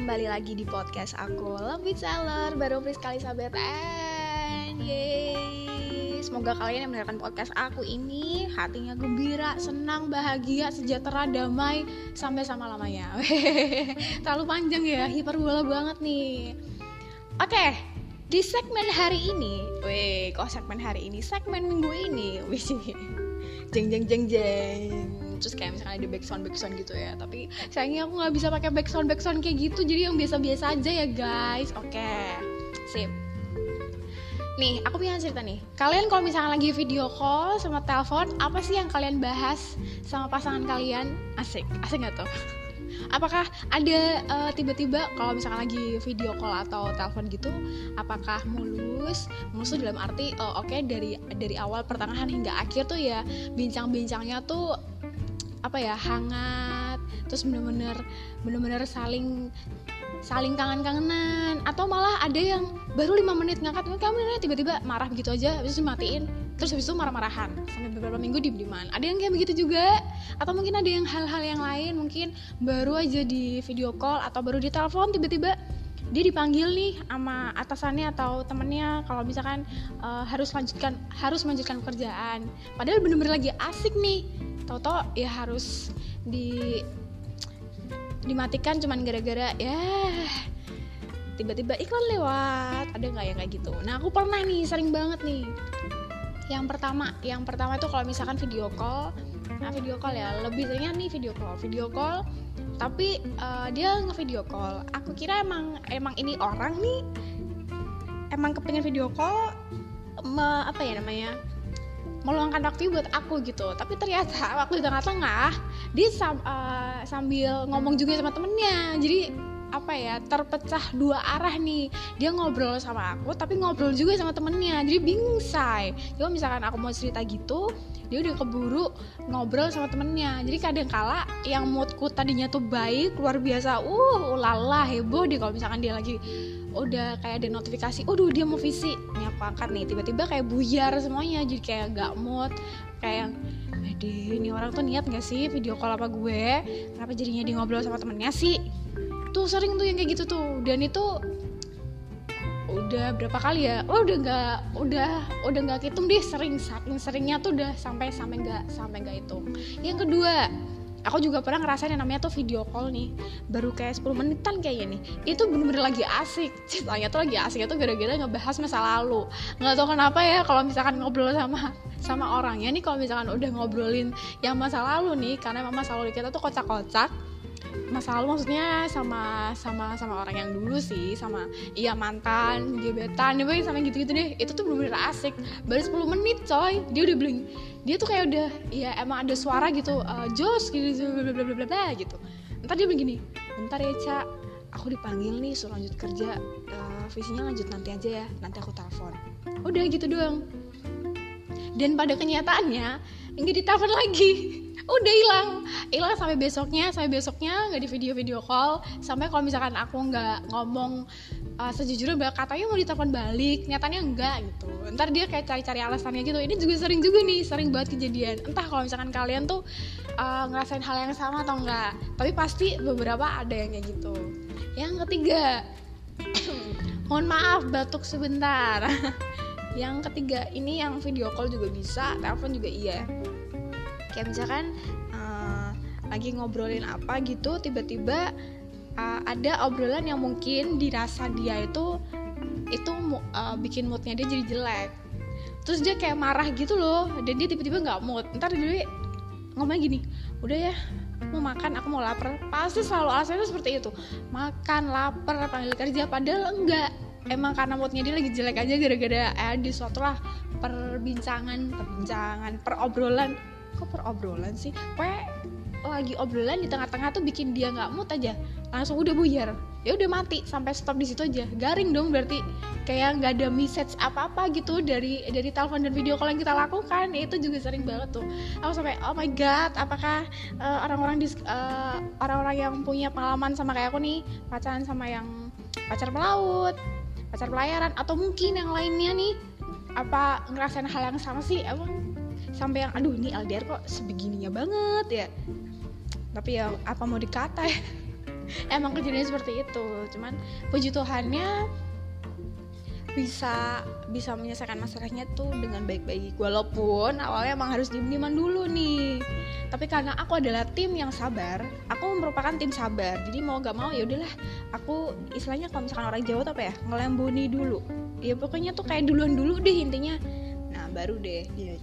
kembali lagi di podcast aku Love with Seller baru Priska Elizabeth and yeay. Semoga kalian yang mendengarkan podcast aku ini hatinya gembira, senang, bahagia, sejahtera, damai sampai sama lamanya. Terlalu panjang ya, hiperbola banget nih. Oke di segmen hari ini, weh kok segmen hari ini, segmen minggu ini, jeng jeng jeng jeng terus kayak misalnya ada backsound backsound gitu ya. Tapi sayangnya aku nggak bisa pakai backsound backsound kayak gitu jadi yang biasa biasa aja ya guys. Oke okay. sip. Nih aku punya cerita nih. Kalian kalau misalnya lagi video call sama telepon apa sih yang kalian bahas sama pasangan kalian? Asik asik nggak tuh? Apakah ada uh, tiba-tiba kalau misalkan lagi video call atau telepon gitu apakah mulus? Mulus dalam arti uh, oke okay, dari dari awal pertengahan hingga akhir tuh ya bincang-bincangnya tuh apa ya hangat terus bener-bener bener-bener saling saling kangen-kangenan atau malah ada yang baru lima menit ngangkat kamu tiba-tiba marah begitu aja habis itu matiin terus habis itu marah-marahan sampai beberapa minggu di diman ada yang kayak begitu juga atau mungkin ada yang hal-hal yang lain mungkin baru aja di video call atau baru di telepon tiba-tiba dia dipanggil nih sama atasannya atau temennya kalau misalkan uh, harus lanjutkan harus melanjutkan pekerjaan padahal bener-bener lagi asik nih tau-tau ya harus di dimatikan cuman gara-gara ya tiba-tiba iklan lewat. Ada nggak ya kayak gitu? Nah aku pernah nih sering banget nih. Yang pertama yang pertama itu kalau misalkan video call nah video call ya lebih seringnya nih video call video call. Tapi uh, dia nge-video call. Aku kira emang emang ini orang nih emang kepengen video call me, apa ya namanya meluangkan waktu buat aku gitu. Tapi ternyata waktu di tengah-tengah dia sam, uh, sambil ngomong juga sama temennya. Jadi apa ya terpecah dua arah nih. Dia ngobrol sama aku tapi ngobrol juga sama temennya. Jadi bingung say. Jadi misalkan aku mau cerita gitu dia udah keburu ngobrol sama temennya. Jadi kadang kala yang moodku tadinya tuh baik luar biasa uh ulala heboh deh kalau misalkan dia lagi udah kayak ada notifikasi, udah dia mau visi, ini aku angkat nih, tiba-tiba kayak buyar semuanya, jadi kayak gak mood, kayak Deh, ini orang tuh niat gak sih video call apa gue? Kenapa jadinya dia ngobrol sama temennya sih? tuh sering tuh yang kayak gitu tuh dan itu udah berapa kali ya oh udah nggak udah udah nggak hitung deh sering saking seringnya tuh udah sampai sampai nggak sampai nggak hitung yang kedua aku juga pernah ngerasain yang namanya tuh video call nih. Baru kayak 10 menitan kayaknya nih. Itu bener-bener lagi asik. Ceritanya tuh lagi asik. Itu gara-gara ngebahas masa lalu. Nggak tahu kenapa ya kalau misalkan ngobrol sama sama orangnya nih kalau misalkan udah ngobrolin yang masa lalu nih karena masa lalu kita tuh kocak-kocak. Masa lalu maksudnya sama sama sama orang yang dulu sih sama iya mantan gebetan ya sama gitu-gitu deh. Itu tuh bener-bener asik. Baru 10 menit coy. Dia udah beli dia tuh kayak udah ya emang ada suara gitu uh, jos gitu bla bla bla bla bla gitu. Ntar dia begini bentar ya cak aku dipanggil nih suruh lanjut kerja uh, visinya lanjut nanti aja ya nanti aku telepon. Udah gitu doang. Dan pada kenyataannya nggak ditelepon lagi udah hilang. Hilang sampai besoknya sampai besoknya nggak di video video call. Sampai kalau misalkan aku nggak ngomong uh, sejujurnya katanya mau ditelepon balik nyatanya enggak gitu. Ntar dia kayak cari-cari alasannya gitu. Ini juga sering juga nih sering banget kejadian. Entah kalau misalkan kalian tuh uh, ngerasain hal yang sama atau enggak tapi pasti beberapa ada yang kayak gitu. Yang ketiga mohon maaf batuk sebentar. Yang ketiga ini yang video call juga bisa telepon juga iya kayak misalkan uh, lagi ngobrolin apa gitu tiba-tiba uh, ada obrolan yang mungkin dirasa dia itu itu uh, bikin moodnya dia jadi jelek. Terus dia kayak marah gitu loh dan dia tiba-tiba nggak mood. Ntar dulu ngomong gini udah ya mau makan aku mau lapar. Pasti selalu alasannya seperti itu. Makan lapar panggil kerja padahal enggak. Emang karena moodnya dia lagi jelek aja gara-gara eh di suatu lah perbincangan perbincangan perobrolan kok perobrolan sih? Pokoknya lagi obrolan di tengah-tengah tuh bikin dia nggak mood aja. Langsung udah buyar. Ya udah mati sampai stop di situ aja. Garing dong berarti. Kayak nggak ada message apa apa gitu dari dari telepon dan video call yang kita lakukan. Ya, itu juga sering banget tuh. Aku sampai oh my god apakah uh, orang-orang uh, orang-orang yang punya pengalaman sama kayak aku nih pacaran sama yang pacar pelaut pacar pelayaran atau mungkin yang lainnya nih apa ngerasain hal yang sama sih? Emang sampai yang aduh ini LDR kok sebegininya banget ya. Tapi ya apa mau dikata ya? Emang kejadian seperti itu. Cuman puji Tuhannya bisa bisa menyelesaikan masalahnya tuh dengan baik-baik. Walaupun awalnya emang harus diem-dieman dulu nih. Tapi karena aku adalah tim yang sabar aku merupakan tim sabar. Jadi mau gak mau ya udahlah. Aku istilahnya kalau misalkan orang Jawa tuh apa ya? Ngelembuni dulu. Ya pokoknya tuh kayak duluan dulu deh intinya. Nah baru deh. Iya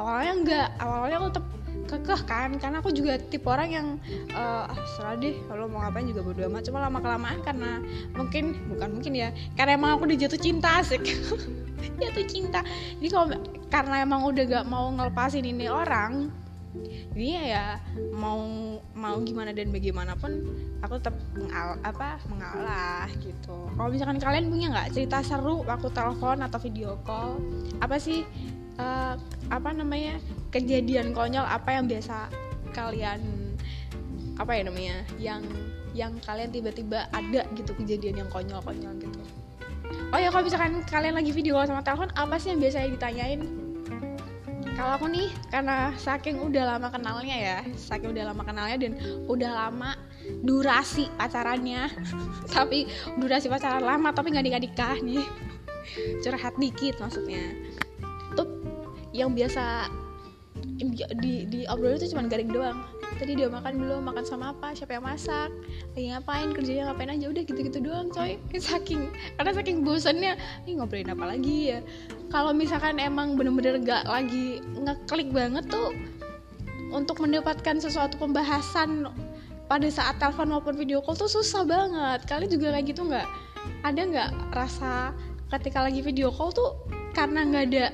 awalnya enggak. Awalnya aku tetap kekeh kan karena aku juga tipe orang yang uh, ah serah deh kalau mau ngapain juga bodo amat. Cuma lama kelamaan karena mungkin bukan mungkin ya karena emang aku udah jatuh cinta asik. Jatuh cinta. Jadi kalau karena emang udah gak mau ngelepasin ini orang jadi ya mau mau gimana dan bagaimanapun aku tetap mengal apa mengalah gitu. Kalau misalkan kalian punya nggak cerita seru waktu telepon atau video call apa sih uh, apa namanya kejadian konyol apa yang biasa kalian apa ya namanya yang yang kalian tiba-tiba ada gitu kejadian yang konyol-konyol gitu. Oh ya kalau misalkan kalian lagi video sama telepon apa sih yang biasanya ditanyain? Kalau aku nih karena saking udah lama kenalnya ya saking udah lama kenalnya dan udah lama durasi pacarannya tapi durasi pacaran lama tapi nggak nikah nikah nih. Curhat dikit maksudnya yang biasa di, di, di obrolan itu cuma garing doang. Tadi dia makan belum makan sama apa siapa yang masak lagi ngapain kerjanya ngapain aja udah gitu-gitu doang coy. Saking karena saking bosannya ini ngobrolin apa lagi ya? Kalau misalkan emang bener-bener gak lagi ngeklik banget tuh untuk mendapatkan sesuatu pembahasan pada saat telepon maupun video call tuh susah banget. Kalian juga kayak gitu nggak? Ada nggak rasa ketika lagi video call tuh karena nggak ada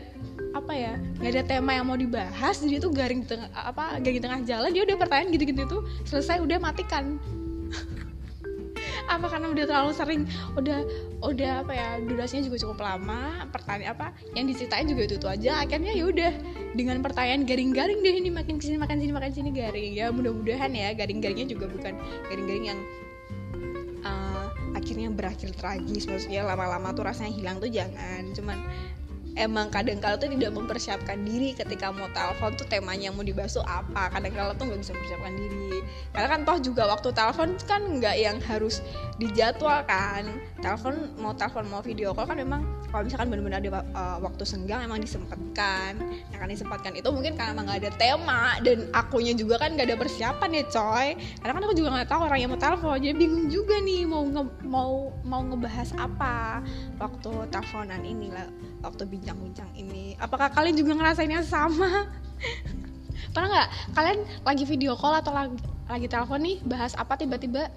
apa ya nggak ada tema yang mau dibahas jadi itu garing di tengah apa garing di tengah jalan dia udah pertanyaan gitu-gitu tuh selesai udah matikan. Apa karena udah terlalu sering udah udah apa ya durasinya juga cukup lama pertanyaan apa yang diceritain juga itu, itu aja akhirnya ya udah dengan pertanyaan garing-garing deh ini makin ke sini makan sini makan sini garing ya mudah-mudahan ya garing-garingnya juga bukan garing-garing yang uh, akhirnya berakhir tragis maksudnya lama-lama tuh rasanya hilang tuh jangan cuman emang kadang kala tuh tidak mempersiapkan diri ketika mau telepon tuh temanya mau dibahas tuh apa. Kadang kala tuh nggak bisa mempersiapkan diri. Karena kan toh juga waktu telepon kan nggak yang harus dijadwal kan telepon mau telepon mau video call kan memang kalau misalkan benar-benar ada uh, waktu senggang emang disempatkan. Yang kan disempatkan itu mungkin karena emang nggak ada tema dan akunya juga kan nggak ada persiapan ya coy. Karena kan aku juga nggak tahu orang yang mau telepon. Jadi bingung juga nih mau nge mau mau ngebahas apa waktu teleponan ini lah waktu bincang-bincang ini. Apakah kalian juga ngerasainnya sama? Pernah nggak? Kalian lagi video call atau lagi lagi telepon nih bahas apa tiba-tiba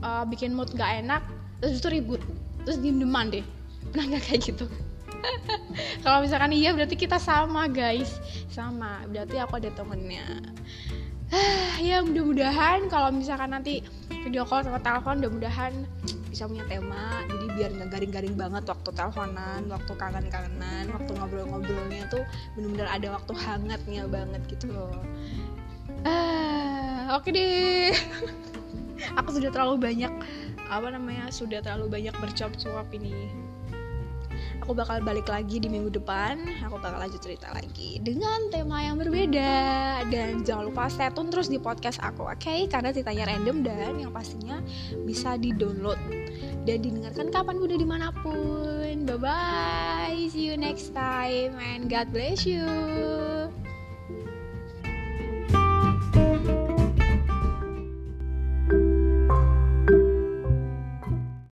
uh, bikin mood gak enak terus itu ribut terus diem deman deh. Pernah nggak kayak gitu? Kalau misalkan iya berarti kita sama guys. Sama berarti aku ada temennya. Ya mudah-mudahan kalau misalkan nanti video call sama telepon mudah-mudahan bisa punya tema jadi biar nggak garing-garing banget waktu teleponan waktu kangen-kangenan waktu ngobrol-ngobrolnya tuh benar-benar ada waktu hangatnya banget gitu loh. Ah oke okay deh. Aku sudah terlalu banyak apa namanya sudah terlalu banyak bercuap-cuap ini aku bakal balik lagi di minggu depan. Aku bakal lanjut cerita lagi dengan tema yang berbeda. Dan jangan lupa stay tune terus di podcast aku oke? Okay? karena ceritanya random dan yang pastinya bisa di download dan didengarkan kapan udah di mana pun. Bye bye see you next time and God bless you